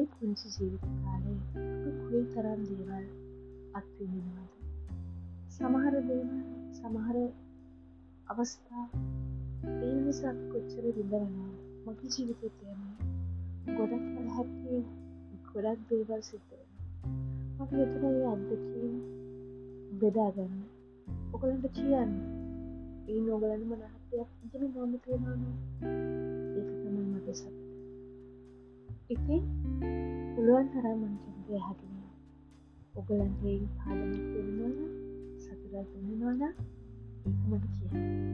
අපේ පුංචි ජීවිත කාලේ කුයි තරම් දේවල් අත්විඳනවාද සමහර දේවල් සමහර අවස්ථා ඒ නිසා කොච්චර විඳවනවා මගේ ජීවිතය තියන්නේ ගොඩක් කල හැක්කේ ගොඩක් දේවල් සිද්ධ මට එතන ඒ අත්දකීම් බෙදාගන්න ඔකලට කියන්න. ඒ නොගලන්න මනහතයක් ඉගෙන නොම තියෙනන ඉතින් පුළුවන් තරම් මංකින්ගේ හැකිෙන ඔගලන්ගේ පාදමක් දෙන්නවන සතුරක් දෙන්නවන ඒකමට කිය